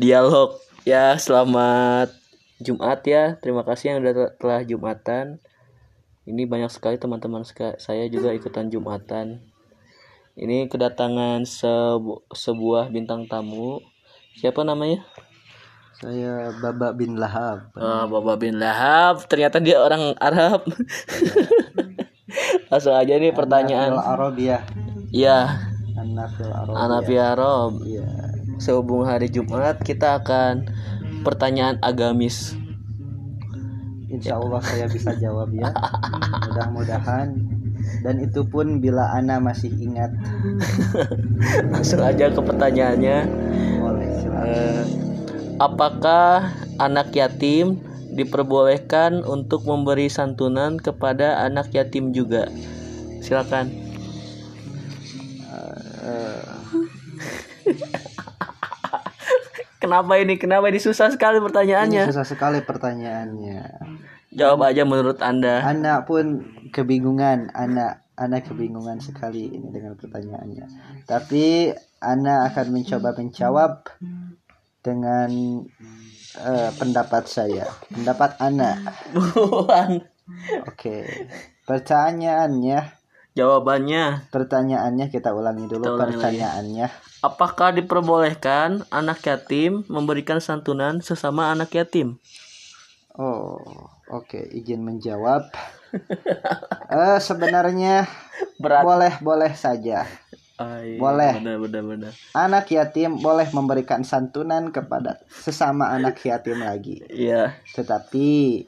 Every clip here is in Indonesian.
dialog. Ya selamat Jumat ya. Terima kasih yang udah telah Jumatan. Ini banyak sekali teman-teman saya juga ikutan Jumatan. Ini kedatangan sebu- sebuah bintang tamu. Siapa namanya? Saya Baba bin Lahab. Ah, Bapak bin Lahab. Ternyata dia orang Arab. Langsung aja nih pertanyaan. Anafil Arabiyah. ya Anafil Arabiyah. Anafi Arab. Iya. Sehubung hari Jumat kita akan pertanyaan agamis Insya Allah saya bisa jawab ya. Mudah-mudahan. Dan itu pun bila Ana masih ingat. langsung aja ke pertanyaannya Boleh silakan. Eh, apakah anak yatim diperbolehkan untuk memberi santunan kepada anak yatim juga silakan Eh, kenapa ini kenapa ini susah sekali ini pertanyaannya susah sekali pertanyaannya. jawab aja menurut anda Anak pun kebingungan, anak anak kebingungan sekali ini dengan pertanyaannya. Tapi anak akan mencoba menjawab dengan eh, pendapat saya, pendapat anak. Oke. Pertanyaannya, jawabannya pertanyaannya kita ulangi dulu Kita ulangi lagi. pertanyaannya. apakah diperbolehkan anak yatim memberikan santunan sesama anak yatim Oh, oke, izin menjawab. Eh sebenarnya berat boleh boleh saja. Ay, Boleh. benar benar benar Anak yatim boleh memberikan santunan kepada sesama anak yatim lagi. iya Tetapi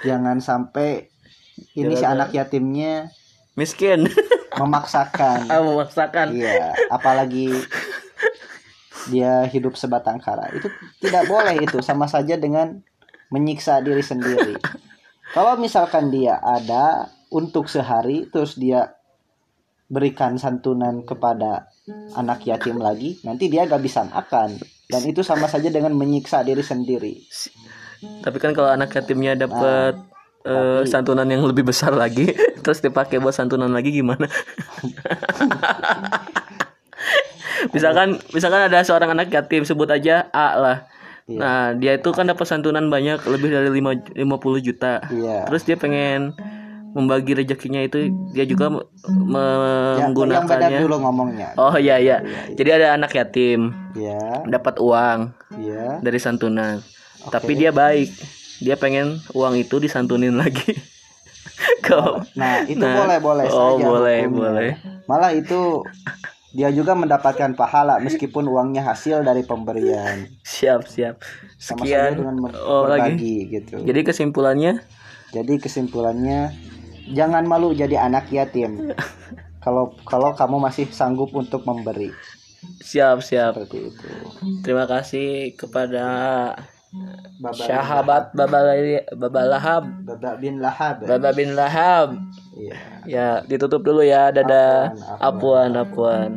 jangan sampai ini si anak yatimnya miskin memaksakan. ah memaksakan Iya, apalagi dia hidup sebatang kara. Itu tidak boleh itu sama saja dengan menyiksa diri sendiri. Kalau misalkan dia ada untuk sehari terus dia berikan santunan kepada anak yatim lagi, nanti dia gak bisa makan dan itu sama saja dengan menyiksa diri sendiri. Tapi kan kalau anak yatimnya dapat eh, tapi- santunan yang lebih besar lagi, terus dipakai buat santunan lagi gimana? misalkan misalkan ada seorang anak yatim sebut aja A lah. Iya. Nah, dia itu kan dapat santunan banyak lebih dari 5 50 juta. Iya. Terus dia pengen membagi rezekinya itu dia juga me- Ya, yang benar menggunakannya. dulu ngomongnya. Oh iya iya. Iya, iya. Jadi ada anak yatim Iya, dapat uang iya. dari santunan. Oke. Tapi dia baik. Dia pengen uang itu disantunin lagi. Kau Nah, itu Nah, boleh boleh oh, saja. boleh, hukumnya. boleh. Malah itu dia juga mendapatkan pahala meskipun uangnya hasil dari pemberian. siap siap. Sama Sekian. dengan ber- Oh lagi. gitu. Jadi kesimpulannya Jadi kesimpulannya jangan malu jadi anak yatim. Kalau kalau kamu masih sanggup untuk memberi siap siap. seperti itu. Terima kasih kepada Baba sahabat Baba Baba bin Lahab. Baba bin Lahab. Iya. Ya, ditutup dulu ya. Dadah. Afwan, Apuan, apuan.